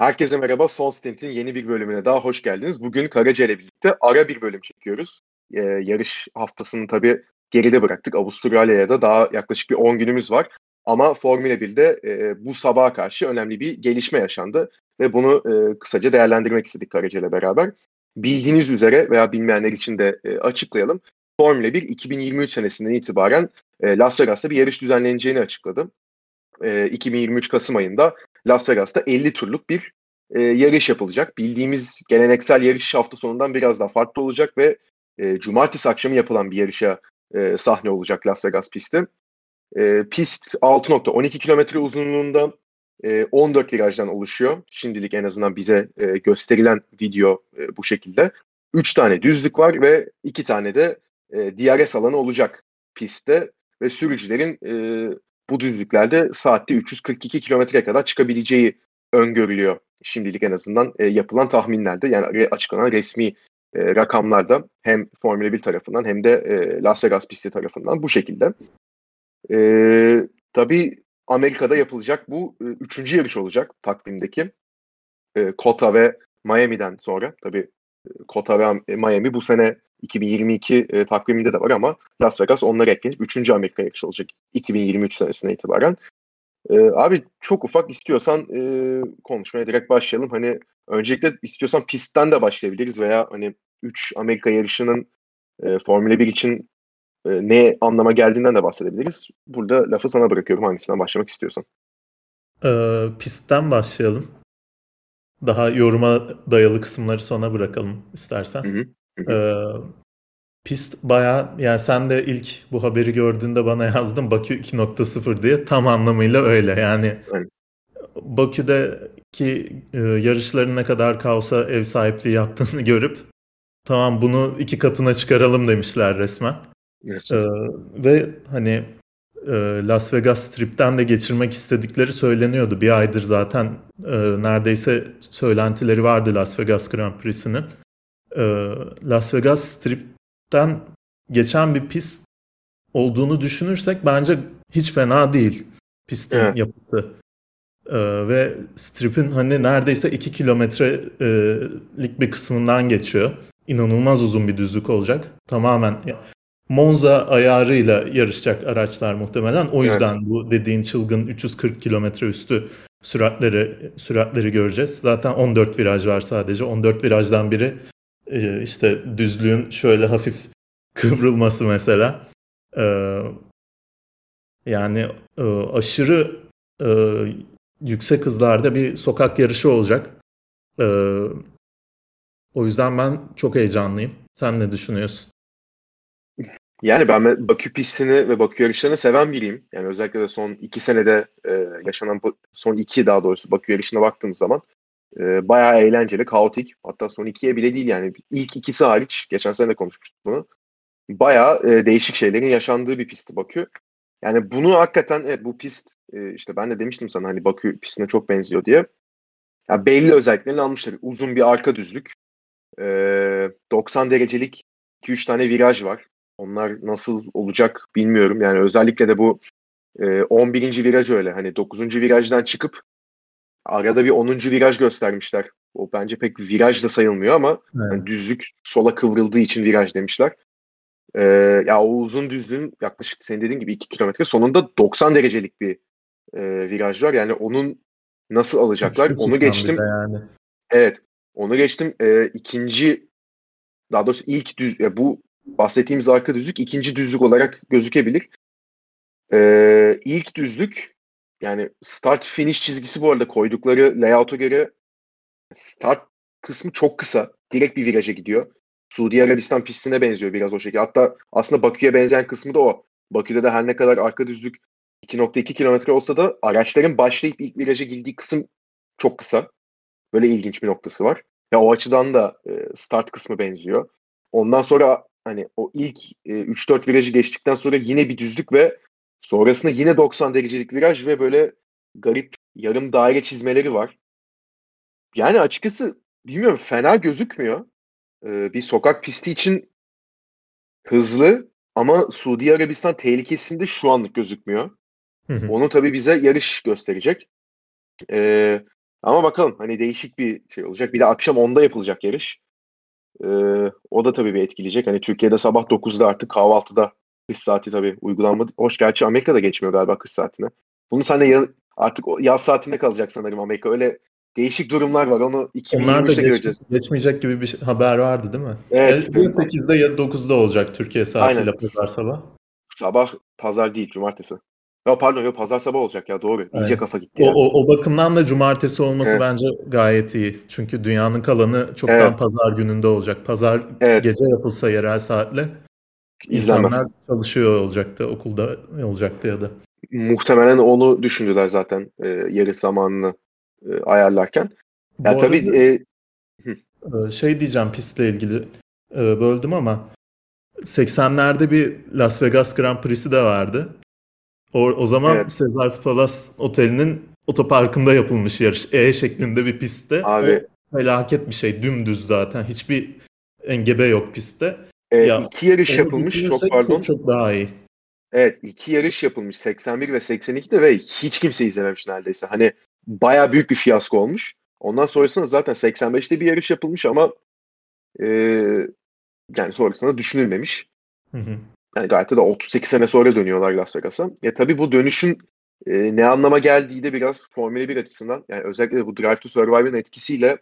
Herkese merhaba. Son Stint'in yeni bir bölümüne daha hoş geldiniz. Bugün Karaca birlikte ara bir bölüm çekiyoruz. Ee, yarış haftasını tabii geride bıraktık. Avustralya'ya da daha yaklaşık bir 10 günümüz var. Ama Formula 1'de e, bu sabaha karşı önemli bir gelişme yaşandı. Ve bunu e, kısaca değerlendirmek istedik Karaca beraber. Bildiğiniz üzere veya bilmeyenler için de e, açıklayalım. Formula 1 2023 senesinden itibaren e, Las Vegas'ta bir yarış düzenleneceğini açıkladı. E, 2023 Kasım ayında Las Vegas'ta 50 turluk bir e, yarış yapılacak. Bildiğimiz geleneksel yarış hafta sonundan biraz daha farklı olacak ve e, cumartesi akşamı yapılan bir yarışa e, sahne olacak Las Vegas pisti. E, pist 6.12 kilometre uzunluğunda e, 14 virajdan oluşuyor. Şimdilik en azından bize e, gösterilen video e, bu şekilde. 3 tane düzlük var ve 2 tane de e, DRS alanı olacak pistte ve sürücülerin e, bu düzlüklerde saatte 342 kilometreye kadar çıkabileceği öngörülüyor şimdilik en azından e, yapılan tahminlerde yani açıklanan resmi e, rakamlarda hem Formula 1 tarafından hem de e, Las Vegas pisti tarafından bu şekilde. E, tabii Amerika'da yapılacak bu e, üçüncü yarış olacak takvimdeki. E, Kota ve Miami'den sonra tabii e, Kota ve Miami bu sene 2022 e, takviminde de var ama Las Vegas onlara eklenip 3. Amerika yarışı olacak 2023 senesine itibaren. E, abi çok ufak istiyorsan e, konuşmaya direkt başlayalım. Hani öncelikle istiyorsan pistten de başlayabiliriz veya hani 3 Amerika yarışının e, Formula 1 için e, ne anlama geldiğinden de bahsedebiliriz. Burada lafı sana bırakıyorum hangisinden başlamak istiyorsan. Ee, pistten başlayalım. Daha yoruma dayalı kısımları sona bırakalım istersen. Hı hı. Ee, pist baya yani sen de ilk bu haberi gördüğünde bana yazdın Bakü 2.0 diye tam anlamıyla öyle yani. Evet. Bakü'deki e, yarışların ne kadar kaosa ev sahipliği yaptığını görüp tamam bunu iki katına çıkaralım demişler resmen. Evet. Ee, ve hani e, Las Vegas Strip'ten de geçirmek istedikleri söyleniyordu. Bir aydır zaten e, neredeyse söylentileri vardı Las Vegas Grand Prix'sinin e, Las Vegas Strip'ten geçen bir pist olduğunu düşünürsek bence hiç fena değil pistin evet. yapısı. Ee, ve strip'in hani neredeyse 2 kilometrelik bir kısmından geçiyor. İnanılmaz uzun bir düzlük olacak. Tamamen Monza ayarıyla yarışacak araçlar muhtemelen. O yüzden evet. bu dediğin çılgın 340 kilometre üstü süratleri süratleri göreceğiz. Zaten 14 viraj var sadece. 14 virajdan biri e, işte düzlüğün şöyle hafif kıvrılması mesela. Ee, yani e, aşırı e, yüksek hızlarda bir sokak yarışı olacak. O yüzden ben çok heyecanlıyım. Sen ne düşünüyorsun? Yani ben Bakü pistini ve Bakü yarışlarını seven biriyim. Yani özellikle de son iki senede e, yaşanan son iki daha doğrusu Bakü yarışına baktığımız zaman e, bayağı eğlenceli, kaotik. Hatta son ikiye bile değil yani. ilk ikisi hariç. Geçen sene de konuşmuştuk bunu. Bayağı e, değişik şeylerin yaşandığı bir pisti Bakü. Yani bunu hakikaten evet bu pist e, işte ben de demiştim sana hani Bakü pistine çok benziyor diye. Ya belli özelliklerini almışlar. Uzun bir arka düzlük. E, 90 derecelik 2-3 tane viraj var. Onlar nasıl olacak bilmiyorum. Yani özellikle de bu e, 11. viraj öyle. Hani 9. virajdan çıkıp Arada bir 10. viraj göstermişler. O bence pek viraj da sayılmıyor ama evet. yani düzlük sola kıvrıldığı için viraj demişler. Ee, ya o uzun düzlüğün yaklaşık senin dediğin gibi 2 kilometre sonunda 90 derecelik bir e, viraj var. Yani onun nasıl alacaklar? Onu geçtim. Yani. Evet. Onu geçtim. E, ikinci daha doğrusu ilk düz ya bu bahsettiğimiz arka düzlük ikinci düzlük olarak gözükebilir. E, ilk düzlük yani start finish çizgisi bu arada koydukları layout'a göre start kısmı çok kısa. Direkt bir viraja gidiyor. Suudi Arabistan pistine benziyor biraz o şekilde. Hatta aslında Bakü'ye benzeyen kısmı da o. Bakü'de de her ne kadar arka düzlük 2.2 kilometre olsa da araçların başlayıp ilk viraja girdiği kısım çok kısa. Böyle ilginç bir noktası var. Ya o açıdan da e, start kısmı benziyor. Ondan sonra hani o ilk e, 3-4 virajı geçtikten sonra yine bir düzlük ve Sonrasında yine 90 derecelik viraj ve böyle garip yarım daire çizmeleri var. Yani açıkçası bilmiyorum fena gözükmüyor. Ee, bir sokak pisti için hızlı ama Suudi Arabistan tehlikesinde şu anlık gözükmüyor. Hı hı. Onu tabii bize yarış gösterecek. Ee, Ama bakalım hani değişik bir şey olacak. Bir de akşam 10'da yapılacak yarış. Ee, o da tabii bir etkileyecek. Hani Türkiye'de sabah 9'da artık kahvaltıda kış saati tabii uygulanmadı. Hoş gerçi Amerika'da geçmiyor galiba kış saatine. Bunu sen de ya, artık yaz saatinde kalacak sanırım Amerika. Öyle değişik durumlar var. Onu 2023'te göreceğiz. Geçmeyecek gibi bir şey, haber vardı değil mi? Evet. Ya 8'de ya 9'da olacak Türkiye saatiyle Aynen. pazar sabah. Sabah pazar değil cumartesi. Ya pardon yok pazar sabah olacak ya doğru. İyice Aynen. kafa gitti. O, Yani. o, o bakımdan da cumartesi olması Evet. bence gayet iyi. Çünkü dünyanın kalanı çoktan Evet. pazar gününde olacak. Pazar Evet. gece yapılsa yerel saatle İzlenmez. insanlar çalışıyor olacaktı, okulda olacaktı ya da. Muhtemelen onu düşündüler zaten e, yarış zamanını e, ayarlarken. Ya tabii arada, e, e, şey diyeceğim pistle ilgili e, böldüm ama 80'lerde bir Las Vegas Grand Prix'si de vardı. O, o zaman Evet. Caesars Palace Oteli'nin otoparkında yapılmış yarış. E şeklinde bir pistte. Abi- O felaket bir şey. Dümdüz zaten. Hiçbir engebe yok pistte. E, Ya, iki yarış yapılmış çok pardon. Çok, daha iyi. Evet iki yarış yapılmış 81 ve 82'de ve hiç kimse izlememiş neredeyse. Hani baya büyük bir fiyasko olmuş. Ondan sonrasında zaten 85'te bir yarış yapılmış ama e, yani sonrasında düşünülmemiş. Hı hı. Yani gayet de 38 sene sonra dönüyorlar Las Vegas'a. Ya tabii bu dönüşün e, ne anlama geldiği de biraz Formula 1 açısından yani özellikle bu Drive to Survive'ın etkisiyle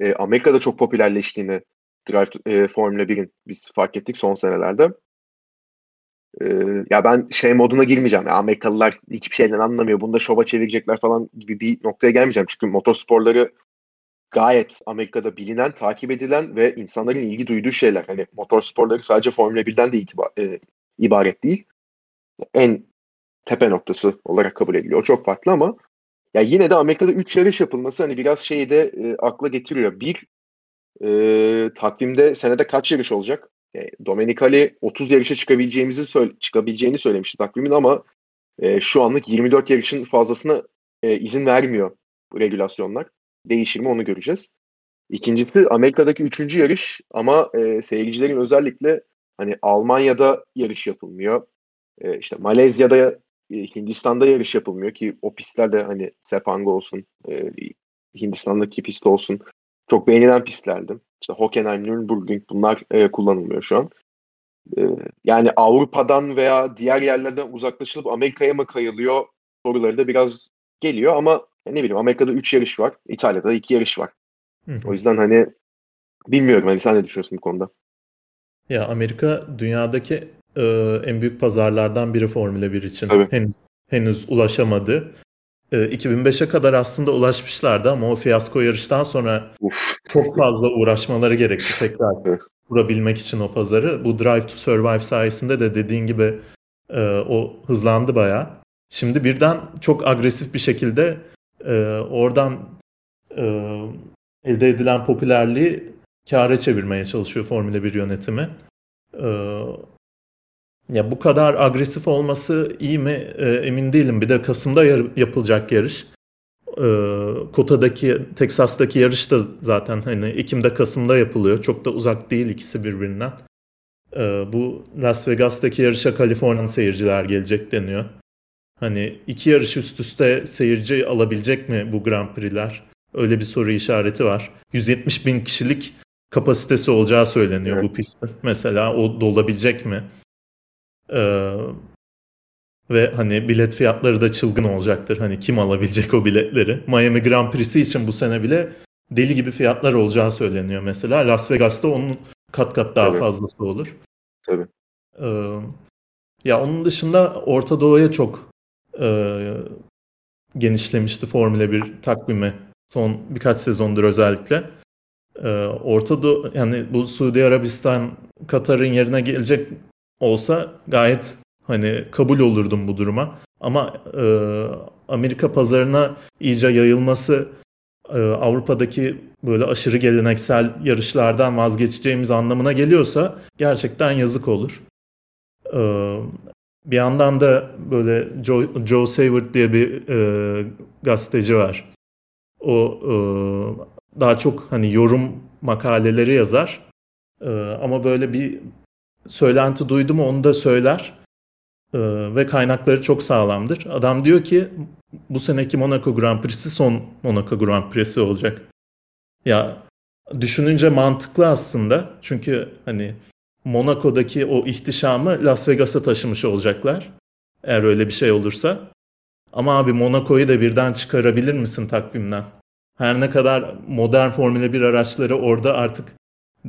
e, Amerika'da çok popülerleştiğini Drive e, Formula 1'in biz fark ettik son senelerde. E, ya ben şey moduna girmeyeceğim. Ya Amerikalılar hiçbir şeyden anlamıyor. Bunu da şova çevirecekler falan gibi bir noktaya gelmeyeceğim. Çünkü motorsporları gayet Amerika'da bilinen, takip edilen ve insanların ilgi duyduğu şeyler. Hani motorsporları sadece Formula 1'den de itibar, e, ibaret değil. En tepe noktası olarak kabul ediliyor. O çok farklı ama ya yine de Amerika'da 3 yarış yapılması hani biraz şeyi de e, akla getiriyor. Bir, e, takvimde senede kaç yarış olacak? E, Domenicali 30 yarışa çıkabileceğimizi söyle, çıkabileceğini söylemişti takvimin ama e, şu anlık 24 yarışın fazlasına e, izin vermiyor bu regülasyonlar. Değişir mi onu göreceğiz. İkincisi Amerika'daki üçüncü yarış ama e, seyircilerin özellikle hani Almanya'da yarış yapılmıyor. E, işte Malezya'da, e, Hindistan'da yarış yapılmıyor ki o pistler de hani Sepang olsun, e, Hindistan'daki pist olsun çok beğenilen pistlerdi. İşte Hockenheim, Nürburgring bunlar e, kullanılmıyor şu an. E, yani Avrupa'dan veya diğer yerlerden uzaklaşılıp Amerika'ya mı kayılıyor soruları da biraz geliyor ama ne bileyim Amerika'da 3 yarış var, İtalya'da 2 yarış var. Hı. O yüzden hani bilmiyorum hani sen ne düşünüyorsun bu konuda? Ya Amerika dünyadaki e, en büyük pazarlardan biri Formula 1 için. Tabii. Henüz henüz ulaşamadı. E, 2005'e kadar aslında ulaşmışlardı ama o fiyasko yarıştan sonra Uf. çok fazla uğraşmaları gerekti tekrar kurabilmek için o pazarı. Bu Drive to Survive sayesinde de dediğin gibi e, o hızlandı bayağı. Şimdi birden çok agresif bir şekilde e, oradan e, elde edilen popülerliği kâra çevirmeye çalışıyor Formula 1 yönetimi. E, ya bu kadar agresif olması iyi mi E, emin değilim. Bir de Kasım'da yar- yapılacak yarış. E, Kota'daki, Teksas'taki yarış da zaten hani Ekim'de Kasım'da yapılıyor. Çok da uzak değil ikisi birbirinden. E, bu Las Vegas'taki yarışa Kaliforniyalı seyirciler gelecek deniyor. Hani iki yarış üst üste seyirci alabilecek mi bu Grand Prix'ler? Öyle bir soru işareti var. 170 bin kişilik kapasitesi olacağı söyleniyor Evet. bu pistin. Mesela o dolabilecek mi? Ee, ve hani bilet fiyatları da çılgın olacaktır. Hani kim alabilecek o biletleri? Miami Grand Prix'si için bu sene bile deli gibi fiyatlar olacağı söyleniyor mesela. Las Vegas'ta onun kat kat daha Tabii. fazlası olur. Tabii. Ee, ya onun dışında Orta Doğu'ya çok e, genişlemişti Formula 1 takvimi son birkaç sezondur özellikle. Ee, Orta Doğu yani bu Suudi Arabistan Katar'ın yerine gelecek olsa gayet hani kabul olurdum bu duruma. Ama e, Amerika pazarına iyice yayılması e, Avrupa'daki böyle aşırı geleneksel yarışlardan vazgeçeceğimiz anlamına geliyorsa gerçekten yazık olur. Ee, bir yandan da böyle Joe, Joe Savard diye bir e, gazeteci var. O e, daha çok hani yorum makaleleri yazar. E, ama böyle bir söylenti duydu mu onu da söyler. Ee, ve kaynakları çok sağlamdır. Adam diyor ki bu seneki Monaco Grand Prix'si son Monaco Grand Prix'si olacak. Ya düşününce mantıklı aslında. Çünkü hani Monaco'daki o ihtişamı Las Vegas'a taşımış olacaklar. Eğer öyle bir şey olursa. Ama abi Monaco'yu da birden çıkarabilir misin takvimden? Her ne kadar modern Formula 1 araçları orada artık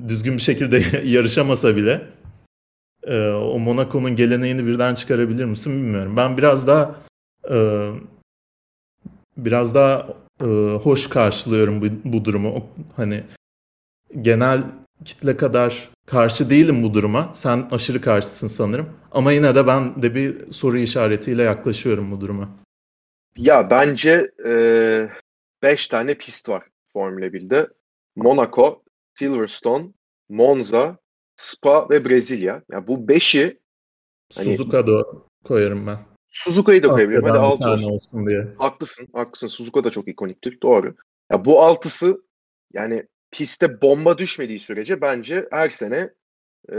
düzgün bir şekilde yarışamasa bile e, o Monaco'nun geleneğini birden çıkarabilir misin bilmiyorum. Ben biraz daha e, biraz daha e, hoş karşılıyorum bu, bu durumu. Hani genel kitle kadar karşı değilim bu duruma. Sen aşırı karşısın sanırım. Ama yine de ben de bir soru işaretiyle yaklaşıyorum bu duruma. Ya bence 5 e, tane pist var Formula 1'de. Monaco, Silverstone, Monza, Spa ve Brezilya. Yani bu beşi hani, Suzuka koyarım ben. Suzuka'yı da koyabilirim. Hadi altı olsun. olsun diye. Haklısın, haklısın. Suzuka da çok ikoniktir. Doğru. Ya bu altısı yani piste bomba düşmediği sürece bence her sene e,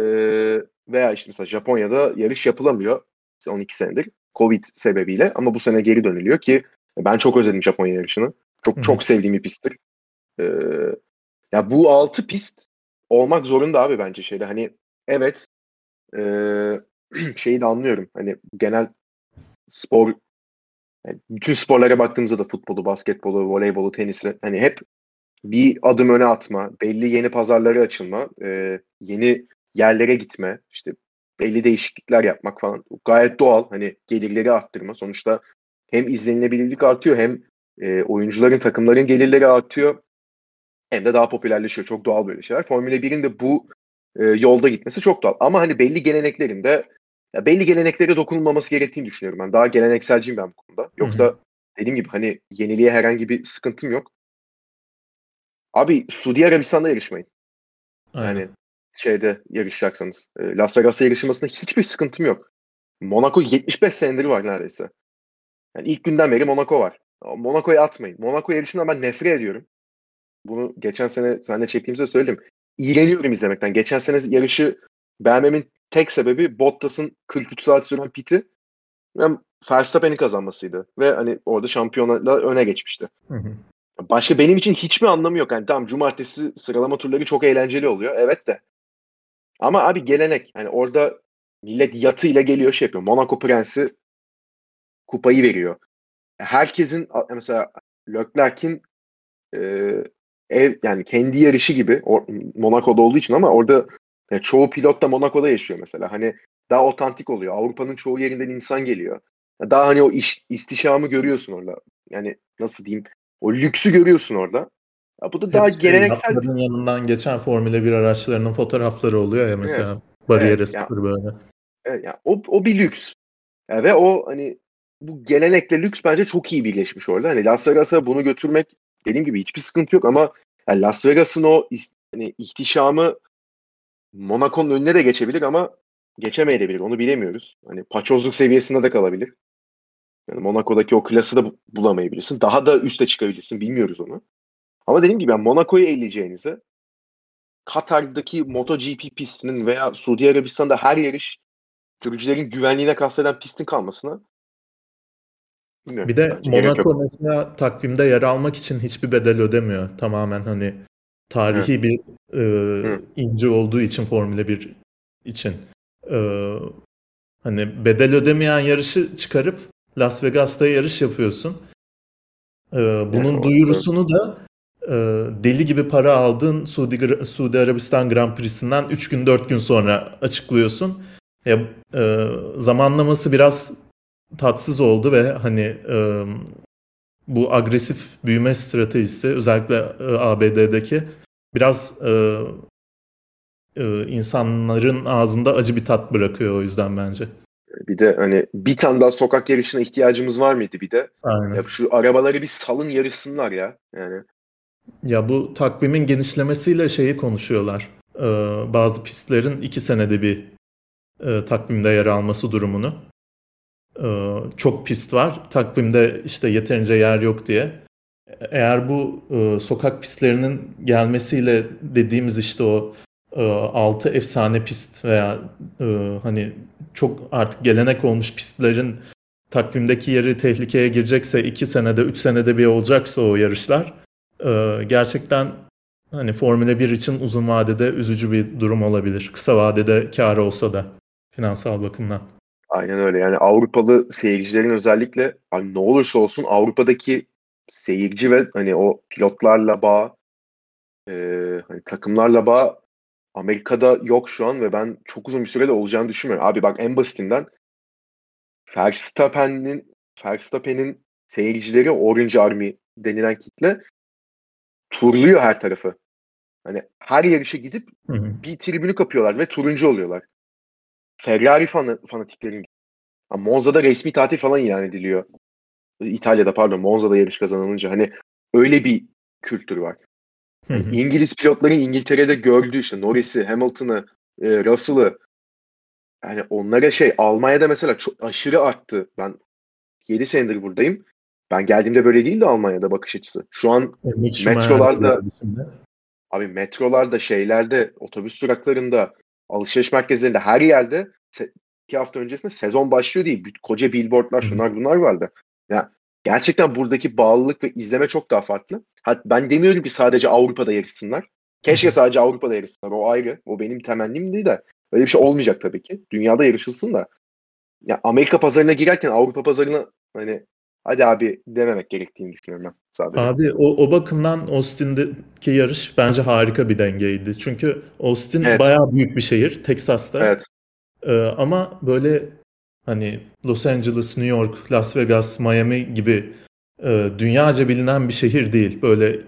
veya işte mesela Japonya'da yarış yapılamıyor 12 senedir Covid sebebiyle ama bu sene geri dönülüyor ki ben çok özledim Japonya yarışını. Çok çok sevdiğim bir pisttir. Ee, ya bu altı pist olmak zorunda abi bence şeyde hani evet e, şeyi de anlıyorum hani genel spor yani bütün sporlara baktığımızda da futbolu, basketbolu, voleybolu, tenisi hani hep bir adım öne atma, belli yeni pazarlara açılma, e, yeni yerlere gitme, işte belli değişiklikler yapmak falan gayet doğal. Hani gelirleri arttırma. Sonuçta hem izlenilebilirlik artıyor hem e, oyuncuların, takımların gelirleri artıyor. Hem de daha popülerleşiyor. Çok doğal böyle şeyler. Formula 1'in de bu e, yolda gitmesi çok doğal. Ama hani belli geleneklerin de ya belli geleneklere dokunulmaması gerektiğini düşünüyorum ben. Daha gelenekselciyim ben bu konuda. Yoksa Hı-hı. dediğim gibi hani yeniliğe herhangi bir sıkıntım yok. Abi Suudi Arabistan'da yarışmayın. Aynen. Yani şeyde yarışacaksanız. E, Las Vegas'ta yarışılmasında hiçbir sıkıntım yok. Monaco 75 senedir var neredeyse. Yani ilk günden beri Monaco var. Monaco'yu atmayın. Monaco yarışından ben nefret ediyorum. Bunu geçen sene seninle çektiğimizde söyledim. İğreniyorum izlemekten. Geçen sene yarışı beğenmemin tek sebebi Bottas'ın 43 saat süren piti ve Verstappen'in kazanmasıydı. Ve hani orada şampiyonlarla öne geçmişti. Hı hı. Başka benim için hiçbir anlamı yok. Yani tamam cumartesi sıralama turları çok eğlenceli oluyor. Evet de. Ama abi gelenek. Yani orada millet yatıyla geliyor şey yapıyor. Monaco Prensi kupayı veriyor. Herkesin mesela Leclerc'in e, ev yani kendi yarışı gibi o, Monaco'da olduğu için ama orada yani çoğu pilot da Monaco'da yaşıyor mesela. Hani daha otantik oluyor. Avrupa'nın çoğu yerinden insan geliyor. Daha hani o iş, istişamı görüyorsun orada. Yani nasıl diyeyim? O lüksü görüyorsun orada. Ya bu da daha Hep geleneksel. yanından geçen Formula 1 araçlarının fotoğrafları oluyor ya mesela. Evet. Bariyere evet, sıfır ya, böyle. Evet, ya, o, o bir lüks. Ya, ve o hani bu gelenekle lüks bence çok iyi birleşmiş orada. Hani Las Vegas'a bunu götürmek dediğim gibi hiçbir sıkıntı yok ama yani Las Vegas'ın o hani, ihtişamı Monaco'nun önüne de geçebilir ama geçemeyebilir. Onu bilemiyoruz. Hani paçozluk seviyesinde de kalabilir. Yani Monaco'daki o klası da bulamayabilirsin. Daha da üste çıkabilirsin. Bilmiyoruz onu. Ama dediğim gibi yani Monaco'yu eleyeceğinize Katar'daki MotoGP pistinin veya Suudi Arabistan'da her yarış sürücülerin güvenliğine kasteden pistin kalmasına Bilmiyorum. Bir de Monaco mesela takvimde yer almak için hiçbir bedel ödemiyor. Tamamen hani tarihi Hı. bir e, ince olduğu için Formula 1 için. E, hani bedel ödemeyen yarışı çıkarıp Las Vegas'ta yarış yapıyorsun. E, bunun evet, duyurusunu da e, deli gibi para aldığın Suudi, Suudi Arabistan Grand Prix'sinden 3 gün 4 gün sonra açıklıyorsun. Ya, e, zamanlaması biraz tatsız oldu ve hani e, bu agresif büyüme stratejisi özellikle e, ABD'deki biraz e, e, insanların ağzında acı bir tat bırakıyor o yüzden bence. Bir de hani bir tane daha sokak yarışına ihtiyacımız var mıydı bir de? Aynen. Ya şu arabaları bir salın yarışsınlar ya. Yani. Ya bu takvimin genişlemesiyle şeyi konuşuyorlar. Ee, bazı pistlerin iki senede bir e, takvimde yer alması durumunu. Ee, çok pist var. Takvimde işte yeterince yer yok diye. Eğer bu e, sokak pistlerinin gelmesiyle dediğimiz işte o e, 6 efsane pist veya e, hani çok artık gelenek olmuş pistlerin takvimdeki yeri tehlikeye girecekse iki senede, üç senede bir olacaksa o yarışlar e, gerçekten hani Formula 1 için uzun vadede üzücü bir durum olabilir. Kısa vadede kar olsa da finansal bakımdan. Aynen öyle. Yani Avrupalı seyircilerin özellikle hani ne olursa olsun Avrupa'daki seyirci ve hani o pilotlarla bağ, e, hani takımlarla bağ Amerika'da yok şu an ve ben çok uzun bir sürede olacağını düşünmüyorum. Abi bak en basitinden Verstappen'in Verstappen'in seyircileri Orange Army denilen kitle turluyor her tarafı. Hani her yarışa gidip Hı hı. bir tribünü kapıyorlar ve turuncu oluyorlar. Ferrari fanı, fanatiklerin Ha, Monza'da resmi tatil falan ilan ediliyor. İtalya'da pardon Monza'da yarış kazanılınca hani öyle bir kültür var. Hı hı. İngiliz pilotların İngiltere'de gördüğü işte Norris'i, Hamilton'ı, e, Russell'ı yani onlara şey Almanya'da mesela çok aşırı arttı. Ben 7 senedir buradayım. Ben geldiğimde böyle değildi Almanya'da bakış açısı. Şu an Schumacher metrolarda abi metrolarda, şeylerde, otobüs duraklarında, alışveriş merkezlerinde her yerde se- iki hafta öncesinde sezon başlıyor değil. Koca billboardlar şunlar bunlar vardı. Ya gerçekten buradaki bağlılık ve izleme çok daha farklı. Hatta ben demiyorum ki sadece Avrupa'da yarışsınlar. Keşke sadece Avrupa'da yarışsınlar. O ayrı. O benim temennimdi de. Öyle bir şey olmayacak tabii ki. Dünyada yarışılsın da. Ya Amerika pazarına girerken Avrupa pazarına hani hadi abi dememek gerektiğini düşünüyorum ben sadece. Abi o, o bakımdan Austin'deki yarış bence harika bir dengeydi. Çünkü Austin Evet. bayağı büyük bir şehir, Texas'ta. Evet. Ee, ama böyle hani Los Angeles, New York, Las Vegas, Miami gibi e, dünyaca bilinen bir şehir değil. Böyle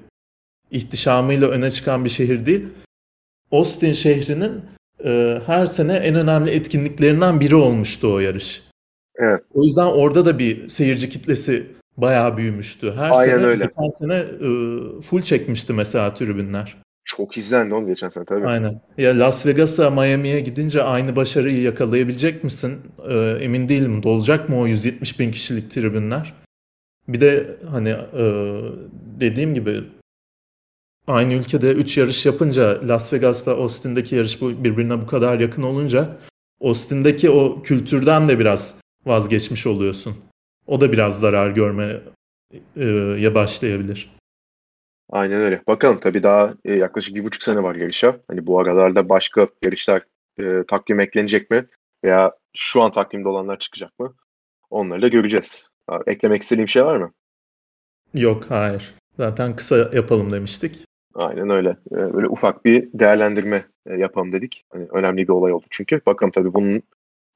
ihtişamıyla öne çıkan bir şehir değil. Austin şehrinin e, her sene en önemli etkinliklerinden biri olmuştu o yarış. Evet. O yüzden orada da bir seyirci kitlesi bayağı büyümüştü. Her Aynen sene, öyle. geçen sene e, full çekmişti mesela tribünler. Çok izlendi oğlum geçen sene tabii. Aynen. Ya Las Vegas'a, Miami'ye gidince aynı başarıyı yakalayabilecek misin? Emin değilim. Dolacak mı o 170 bin kişilik tribünler? Bir de hani e, dediğim gibi aynı ülkede 3 yarış yapınca Las Vegas'la Austin'deki yarış bu birbirine bu kadar yakın olunca Austin'deki o kültürden de biraz vazgeçmiş oluyorsun. O da biraz zarar görmeye başlayabilir. Aynen öyle. Bakalım tabii daha e, yaklaşık bir buçuk sene var yarışa. Hani bu aralarda başka yarışlar e, takvim eklenecek mi? Veya şu an takvimde olanlar çıkacak mı? Onları da göreceğiz. Ha, Eklemek istediğim şey var mı? Yok, hayır. Zaten kısa yapalım demiştik. Aynen öyle. E, böyle ufak bir değerlendirme e, yapalım dedik. Hani önemli bir olay oldu çünkü. Bakalım tabii bunun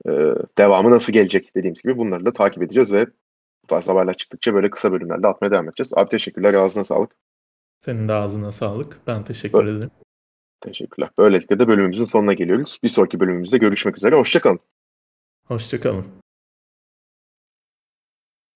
e, devamı nasıl gelecek dediğimiz gibi bunları da takip edeceğiz ve bu tarz haberler çıktıkça böyle kısa bölümlerde atmaya devam edeceğiz. Abi teşekkürler. Ağzına sağlık. Senin de ağzına sağlık. Ben teşekkür ederim. Teşekkürler. Böylelikle de bölümümüzün sonuna geliyoruz. Bir sonraki bölümümüzde görüşmek üzere. Hoşçakalın. Hoşçakalın.